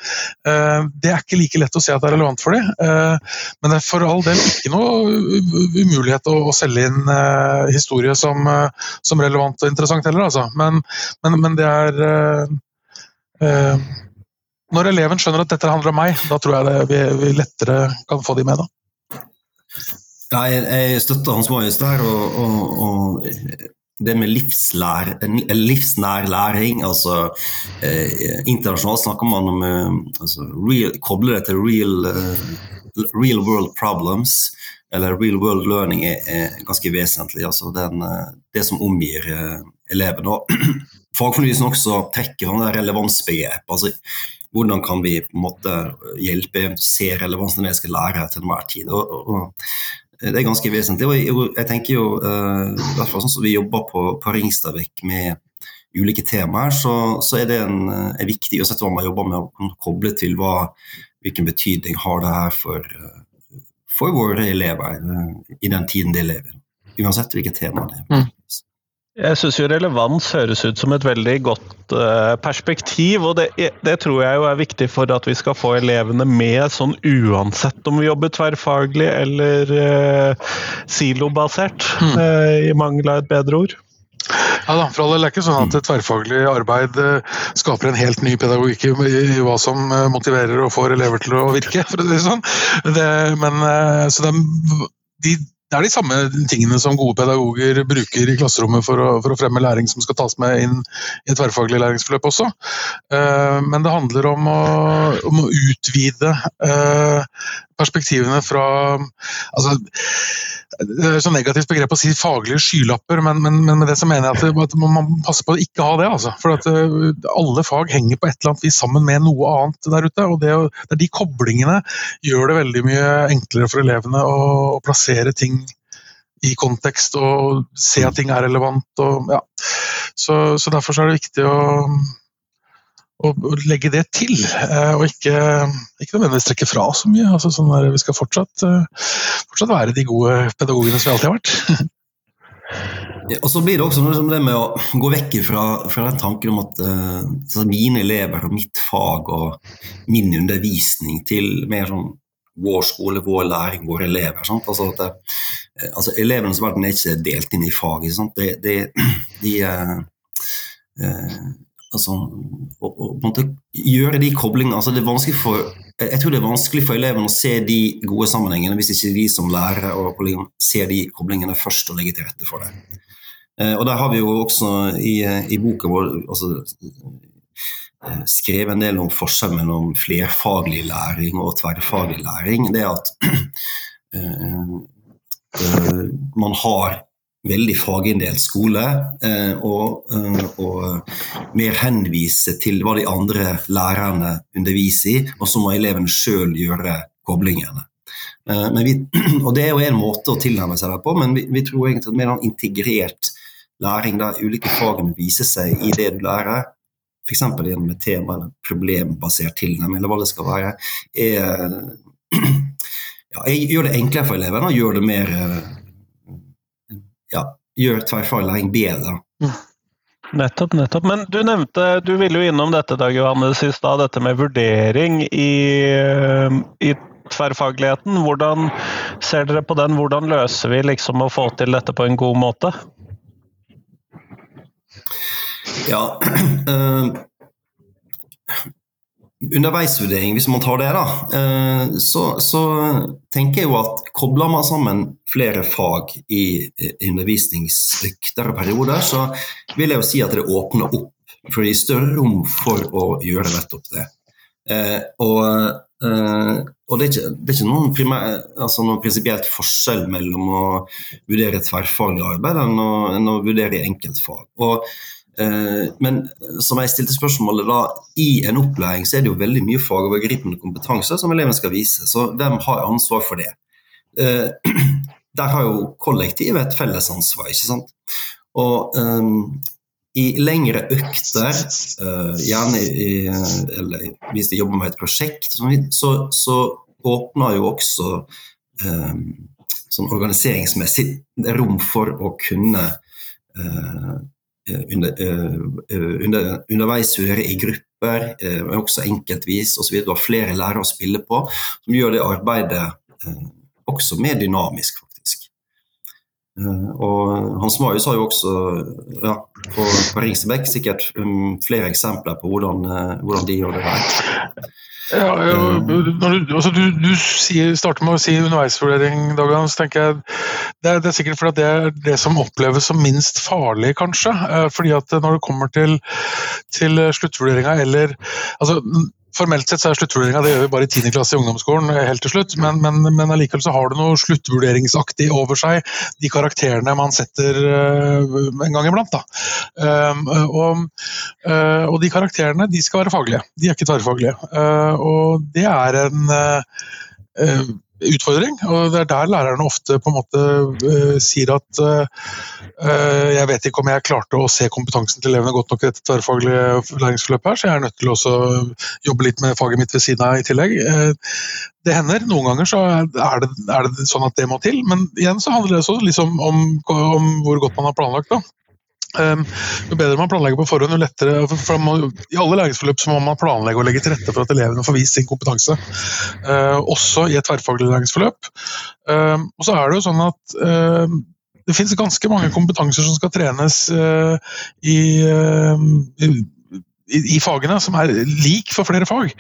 Uh, det er ikke like lett å se at det er relevant for dem. Uh, men det er for all del ikke noe umulighet å, å selge inn uh, historie som, som, relevant og interessant heller, altså. Men, men, men det er når eleven skjønner at dette handler om meg, da tror jeg det, vi, vi lettere kan få de med. da. Ja, jeg, støtter Hans Marius der. og, og, og det med livslær, livsnær læring altså eh, Internasjonalt snakker man om eh, altså, real, Kobler det til real, uh, real, world problems, eller real world learning, er, er ganske vesentlig. altså den, eh, Det som omgir uh, eleven. og Fagfornyelsen også trekker fram relevansbegrepet. altså hvordan kan vi på en måte hjelpe se relevansen jeg skal lære til enhver tid. Og, og, det er ganske vesentlig. og Jeg, jeg tenker jo, uh, i hvert fall sånn som vi jobber på, på Ringstadvik med ulike temaer, så, så er det en, er viktig uansett hva man jobber med, å koble til hva, hvilken betydning har det her for, for våre elever i den tiden de lever. Uansett hvilket tema det er. Jeg syns jo relevans høres ut som et veldig godt uh, perspektiv, og det, det, tror jeg jo er viktig for at vi skal få elevene med sånn uansett om vi jobber tverrfaglig eller uh, silobasert, mm. uh, i mangel av et bedre ord. Ja da, for alle Det er ikke sånn at et tverrfaglig arbeid skaper en helt ny pedagogikk i hva som motiverer og får elever til å virke, for å si det sånn. Det, men, så det, de det er de samme tingene som gode pedagoger bruker i klasserommet for å, for å, fremme læring som skal tas med inn i et tverrfaglig læringsforløp også. Uh, men det handler om å, om å utvide uh, perspektivene fra altså, Det er så negativt begrep å si faglige skylapper, men, men, men med det så mener jeg at, man må passe på å ikke ha det. Altså. For at uh, alle fag henger på et eller annet vis sammen med noe annet der ute. og det, det De koblingene gjør det veldig mye enklere for elevene å, å plassere ting i kontekst og se at ting er relevant. Og, ja. så, så derfor så er det viktig å og legge det til, og ikke, ikke nødvendigvis trekke fra så mye. Altså, sånn der, vi skal fortsatt, fortsatt være de gode pedagogene som vi alltid har vært. Og så blir det også noe som det med å gå vekk fra, fra den tanken om at uh, mine elever og mitt fag og min undervisning til mer sånn vår skole, vår læring, våre elever. Sant? Altså at eh, altså Elevenes verden er ikke delt inn i fag. Det, De, de, uh, uh, altså, å, å, måte, gjøre de koblingene altså det er vanskelig for, Jeg tror det er vanskelig for elevene å se de gode sammenhengene hvis ikke de som lærere og ser de koblingene først og legger til rette for det. Eh, og der har vi jo også i, i boka vår altså, eh, skrevet en del om forskjell mellom flerfaglig læring og tverrfaglig læring. Det at uh, man har veldig faginndelt skole, og, og mer henvise til hva de andre lærerne underviser i, og så må elevene sjøl gjøre koblingene. Vi, og Det er jo en måte å tilnærme seg det på, men vi, vi tror egentlig at mer integrert læring der ulike fagene viser seg i det du lærer, f.eks. gjennom et tema eller problembasert tilnærming, eller hva det skal være, er, ja, gjør det enklere for elevene og gjør det mer ja, gjør tverrfaglæring bedre. Nettopp, nettopp. Men du nevnte, du ville jo innom dette Dag Johannes i stad, dette med vurdering i, i tverrfagligheten. Hvordan ser dere på den? Hvordan løser vi liksom å få til dette på en god måte? Ja uh, Underveisvurdering, hvis man tar det, da, uh, så, så, tenker jeg jo at kobler man sammen flere fag i undervisningsøkter og perioder, så vil jeg jo si at det åpner opp for å gi større rom for å gjøre nettopp det. Uh, og, og det, er ikke, det er ikke noen, primær, altså noen prinsipielt forskjell mellom å vurdere tverrfaglig arbeid enn å, enn å vurdere enkeltfag. Og Eh, men som jeg stilte spørsmålet da, i en opplæring så er det jo veldig mye fagovergripende kompetanse som eleven skal vise. Så hvem har ansvar for det? Eh, der har jo kollektivet et felles ansvar, ikke sant. Og um, i lengre økter, uh, gjerne i, eller hvis de jobber med et prosjekt, så, så åpner jo også um, sånn organiseringsmessig rom for å kunne uh, Eh, under, eh, under, underveis høre i grupper, eh, men også enkeltvis osv. Du har flere lærere å spille på, som gjør det arbeidet også mer dynamisk. Og Hans Marius har jo også ja, på, på Ringsebekk sikkert um, flere eksempler på hvordan, hvordan de gjør det der. Ja, ja du, altså du, du sier, starter med å si underveisvurdering, Dagan, så tenker jeg det er, det er sikkert fordi det er det som oppleves som minst farlig, kanskje. Eh, fordi at når det kommer til, til sluttvurderinga eller altså, Formelt sett så er sluttvurderinga det gjør vi bare i 10. klasse i ungdomsskolen, eh, helt til slutt, men, men, men allikevel så har det noe sluttvurderingsaktig over seg, de karakterene man setter uh, en gang iblant. da. Um, og, uh, og, de karakterene de skal være faglige, de er ikke tverrfaglige. Og det er en utfordring. og Det er der lærerne ofte på en måte uh, sier at uh, jeg vet ikke om jeg klarte å se kompetansen til elevene godt nok i dette tverrfaglige læringsforløpet, her, så jeg er nødt til å jobbe litt med faget mitt ved siden av i tillegg. Det hender. Noen ganger så er det, er det, sånn at det må til, men igjen så handler det også liksom om, om hvor godt man har planlagt. da. Um, jo bedre man planlegger på forhånd, jo lettere for man, I alle læringsforløp så må man planlegge og legge til rette for at elevene får vist sin kompetanse. Uh, også i et tverrfaglig læringsforløp. Um, og så er det jo sånn at um, det finnes ganske mange kompetanser som skal trenes uh, i, i i, i, fagene som er lik for flere fag.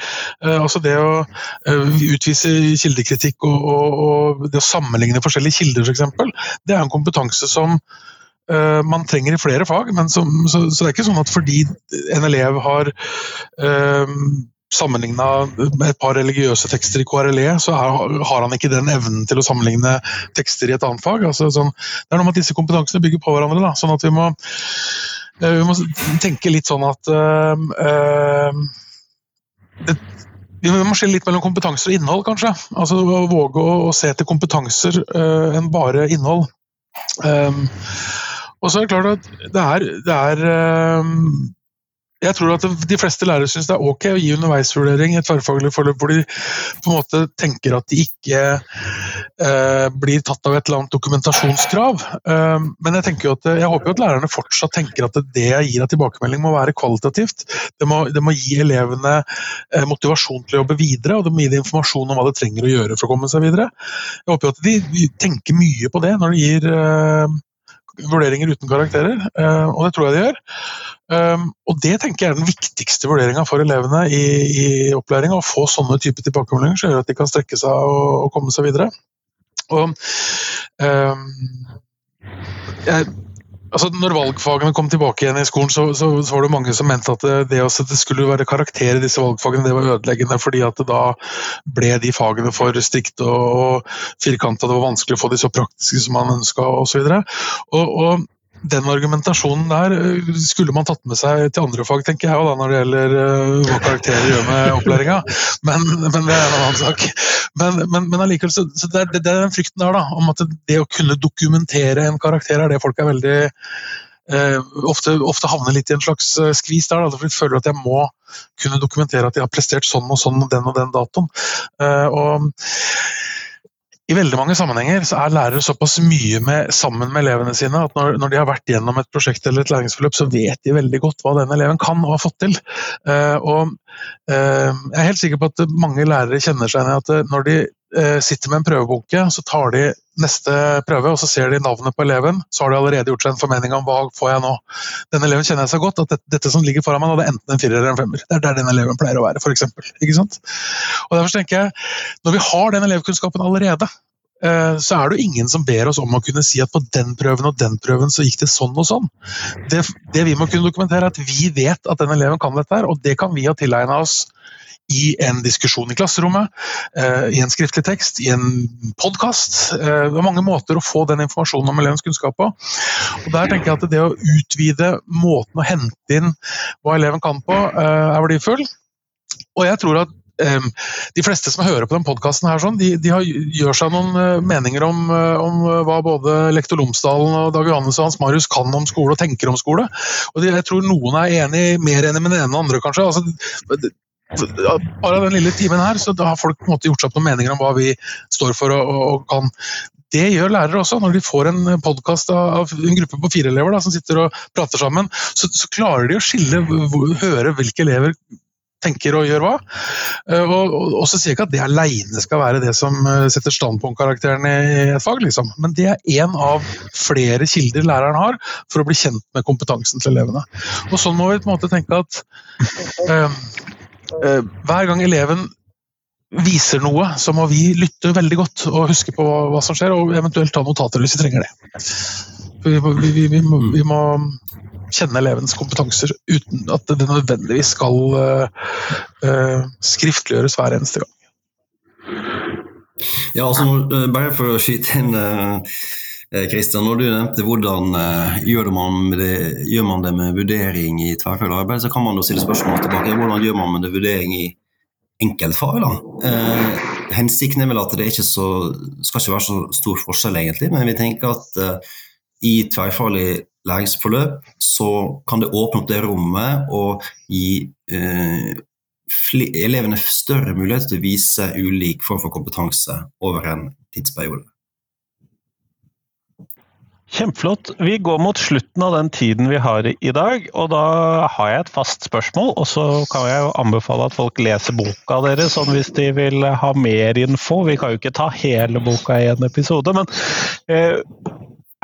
Uh, altså Det å uh, utvise kildekritikk og, og, og, det å sammenligne forskjellige kilder, f.eks., det er en kompetanse som uh, man trenger i flere fag. som, så, så, det er ikke sånn at fordi en elev har uh, sammenligna et par religiøse tekster i KRLE, så er, har han ikke den evnen til å sammenligne tekster i et annet fag. Altså, sånn, det er noe med at disse kompetansene bygger på hverandre. Da, sånn at vi må, uh, vi må tenke litt sånn at det, vi må skille litt mellom kompetanser og innhold, kanskje. Altså Våge å, å se til kompetanser uh, enn bare innhold. Um, og så er det klart at det er, det er um, jeg tror at de fleste lærere syns det er ok å gi underveisvurdering i et tverrfaglig forløp hvor de på en måte tenker at de ikke eh, blir tatt av et eller annet dokumentasjonskrav. Eh, men jeg jo at, jeg håper jo at lærerne fortsatt tenker at det jeg gir av tilbakemelding må være kvalitativt. Det må, det må gi elevene eh, motivasjon til å jobbe videre, og det må gi dem informasjon om hva de trenger å gjøre for å komme seg videre. Jeg håper jo at de tenker mye på det når de gir eh, vurderinger uten karakterer, eh, og det tror jeg de gjør. Um, og det tenker jeg er den viktigste vurderinga for elevene i, i opplæringa. Å få sånne typer tilbakemeldinger som gjør at de kan strekke seg og, og komme seg videre. Og um, jeg altså når valgfagene kom tilbake igjen i skolen, så, så, så var det mange som mente at det, det, også, det skulle være karakter i disse valgfagene, det var ødeleggende. fordi at da ble de fagene for strikte og, og firkanta. Det var vanskelig å få de så praktiske som man ønska osv. Og, og, og den argumentasjonen der eh, skulle man tatt med seg til andre fag, tenker jeg, da, når det gjelder uh, hva karakterer gjør med opplæringa. Men, men, det er en annen sak. Men, men, men allikevel, så, så det, er, det, er den frykten der, da, om at det å kunne dokumentere en karakter er det folk er veldig eh, ofte, ofte, havner litt i en slags skvis der. Da, for de føler at jeg må kunne dokumentere at de har prestert sånn og sånn den og den datoen. Eh, og i veldig mange sammenhenger så er lærere såpass mye med, sammen med elevene sine at når, når, de har vært gjennom et prosjekt eller et læringsforløp, så vet de veldig godt hva den eleven kan og har fått til. Uh, og uh, Jeg er helt sikker på at mange lærere kjenner seg igjen i at eh, når de sitter med en prøvebunke, så tar de neste prøve og så ser de navnet på eleven, så har de allerede gjort seg en formening om hva får jeg nå. Denne eleven kjenner jeg så godt at dette, som ligger foran meg, nå, det er enten en firer eller en femmer. Det er der den eleven pleier å være, for Ikke sant? Og derfor tenker jeg, Når vi har den elevkunnskapen allerede, Eh, så er det jo ingen som ber oss om å kunne si at på den prøven og den prøven så gikk det sånn og sånn. Det, det vi må kunne dokumentere, er at vi vet at den eleven kan dette, her, og det kan vi ha tilegna oss i en diskusjon i klasserommet, eh, i en skriftlig tekst, i en podkast. Eh, det er mange måter å få den informasjonen om elevens kunnskap på. Og Der tenker jeg at det å utvide måten å hente inn hva eleven kan på, er verdifull. Og jeg tror at de fleste som hører på den podkasten, sånn, de, de gjør seg noen eh, meninger om, eh, om, eh, hva både lektor Lomsdalen og Dag Johannes og Hans Marius kan om skole og tenker om skole. Og de, jeg tror noen er enig, mer enig med den ene enn andre, kanskje. Altså, bare den lille timen her, så da har folk på en måte gjort seg opp noen meninger om hva vi står for og, og kan. Det gjør lærere også. Når de får en podkast av en gruppe på fire elever da, som sitter og prater sammen, så, så klarer de å skille, høre hvilke elever tenker og gjør hva. Og, og, og, så sier jeg ikke at det alene skal være det som eh, setter standpunktkarakteren i et fag, liksom. men det er én av flere kilder læreren har for å bli kjent med kompetansen til elevene. Og sånn må vi på en måte tenke at uh, hver gang eleven viser noe, så må vi lytte veldig godt og huske på hva som skjer, og eventuelt ta notater hvis vi trenger det. Vi, vi, vi, vi må, må kjenne elevens kompetanser uten at det nødvendigvis skal uh, uh, skriftliggjøres hver eneste gang. Ja, altså, eh, bare for å skyte inn Kristian, når du nevnte hvordan uh, gjør, man det, gjør, man det, med vurdering i tverrfaglig arbeid, så kan man jo stille spørsmål tilbake. Hvordan gjør man det vurdering i enkeltfag? da? Uh, hensikten er vel at det ikke så, skal ikke være så stor forskjell, egentlig, men vi tenker at uh, i tverrfaglig læringsforløp, så kan det åpne opp det rommet og gi eh, elevene større mulighet til å vise ulik form for kompetanse over en tidsperiode. Kjempeflott. Vi går mot slutten av den tiden vi har i dag. Og da har jeg et fast spørsmål, og så kan jeg jo anbefale at folk leser boka deres sånn hvis de vil ha mer info. Vi kan jo ikke ta hele boka i en episode, men eh,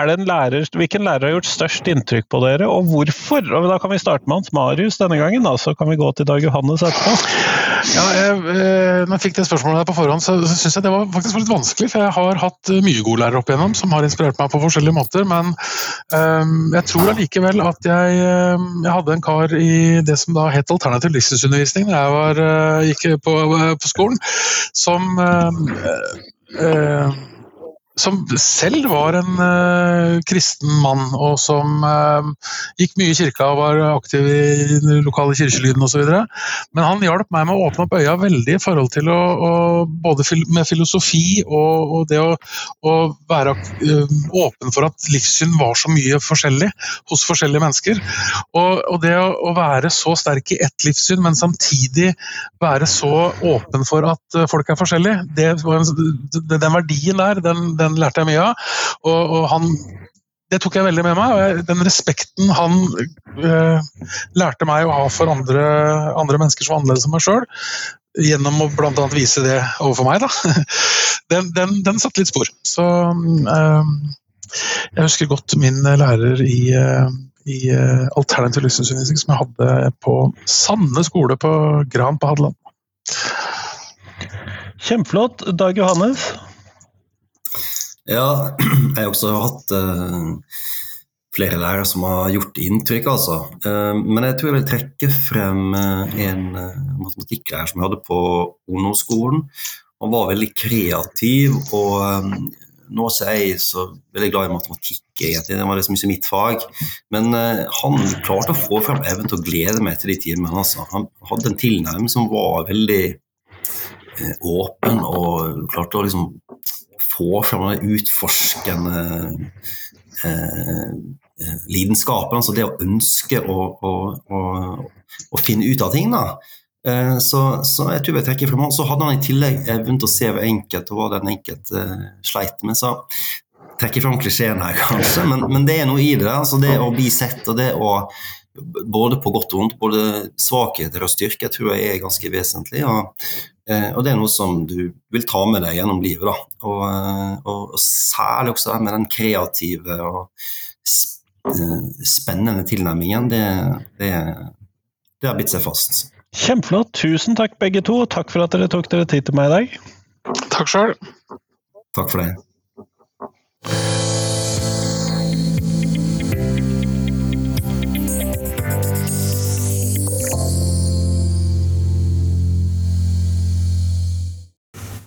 lærer, hvilken lærer har gjort størst inntrykk på dere, og hvorfor? Og da kan vi starte med Hans Marius denne gangen, da, så kan vi gå til Dag Johannes etterpå. Ja, jeg, eh, når jeg fikk det spørsmålet på forhånd, så, så syns jeg det var faktisk litt vanskelig. For jeg har hatt eh, mye gode lærere opp igjennom som har inspirert meg på forskjellige måter. Men um, jeg tror allikevel at jeg, jeg, hadde en kar i det som da het alternativ livssynsundervisning da jeg var, gikk på, på skolen, som uh, uh, som selv var en uh, kristen mann, og som uh, gikk mye i kirka og var aktiv i den lokale kirkelyden osv. Men han hjalp meg med å åpne opp øya veldig i forhold til å, å både fil med filosofi og, og det å, å være uh, åpen for at livssyn var så mye forskjellig hos forskjellige mennesker. Og, og det å, å, være så sterk i ett livssyn, men samtidig være så åpen for at folk er forskjellige, det den verdien der, den den lærte jeg mye av. Og, og han det tok jeg veldig med meg. Den respekten han øh, lærte meg å ha for andre, andre mennesker som var annerledes enn meg sjøl, gjennom å bl.a. vise det overfor meg, da, den, den, den satte litt spor. Så øh, jeg husker godt min lærer i, øh, i alternativ livssynsundervisning som jeg hadde på Sande skole på Gran på Hadeland. Kjempeflott. Dag Johannes? Ja, jeg har også hatt uh, flere lærere som har gjort inntrykk, altså. Uh, men jeg tror jeg vil trekke frem uh, en matematikklærer som jeg hadde på ungdomsskolen. Han var veldig kreativ, og um, nå er jeg så veldig glad i matematikk, egentlig. Det var liksom ikke mitt fag. Men han klarte å få frem evnen til å glede meg til de timene. Altså. Han hadde en tilnærming som var veldig åpen, og klarte å liksom få fram den utforskende eh, eh, lidenskapen. Altså det å ønske å, å, å, å finne ut av ting. da. Eh, så, så, jeg tror jeg trekker frem han. Så hadde han i tillegg evnen til å se hver enkelt og hva den enkelte eh, sleit med. Så trekker fram klisjeen her, kanskje, men, men, det er noe i det. Altså det å bli sett og det å både på godt og vondt, både svakheter og styrke, tror jeg er ganske vesentlig. Og, Eh, og det er noe som du vil ta med deg gjennom livet. Da. Og, eh, og, og særlig også med den kreative og eh, spennende tilnærmingen. Det, det, det har bitt seg fast. Kjempeflott. Tusen takk begge to, og takk for at dere tok dere tid til meg i dag. Takk sjøl. Takk for det.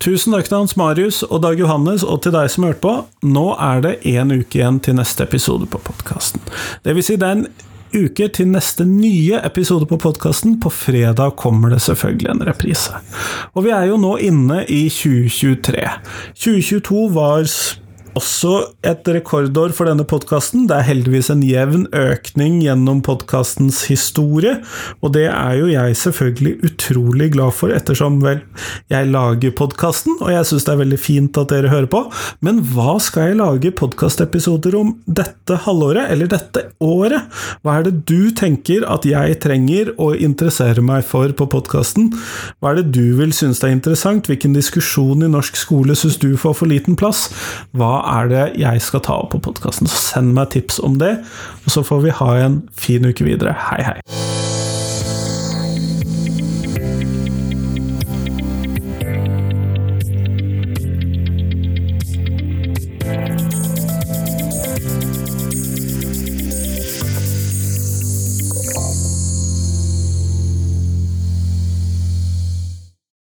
Tusen takk til Hans Marius og Dag Johannes, og til deg som hørte på. Nå er det én uke igjen til neste episode på podkasten. Det vil si, det er en uke til neste nye episode på podkasten. På fredag kommer det selvfølgelig en reprise. Og vi er jo nå inne i 2023. 2022 var også et rekordår for denne podkasten. Det er heldigvis en jevn økning gjennom podkastens historie, og det er jo jeg selvfølgelig utrolig glad for, ettersom vel jeg lager podkasten, og jeg syns det er veldig fint at dere hører på. Men hva skal jeg lage podkastepisoder om dette halvåret, eller dette året? Hva er det du tenker at jeg trenger å interessere meg for på podkasten? Hva er det du vil synes er interessant? Hvilken diskusjon i norsk skole syns du får for liten plass? Hva er det jeg skal ta opp på podkasten. Send meg tips om det, og så får vi ha en fin uke videre. Hei, hei.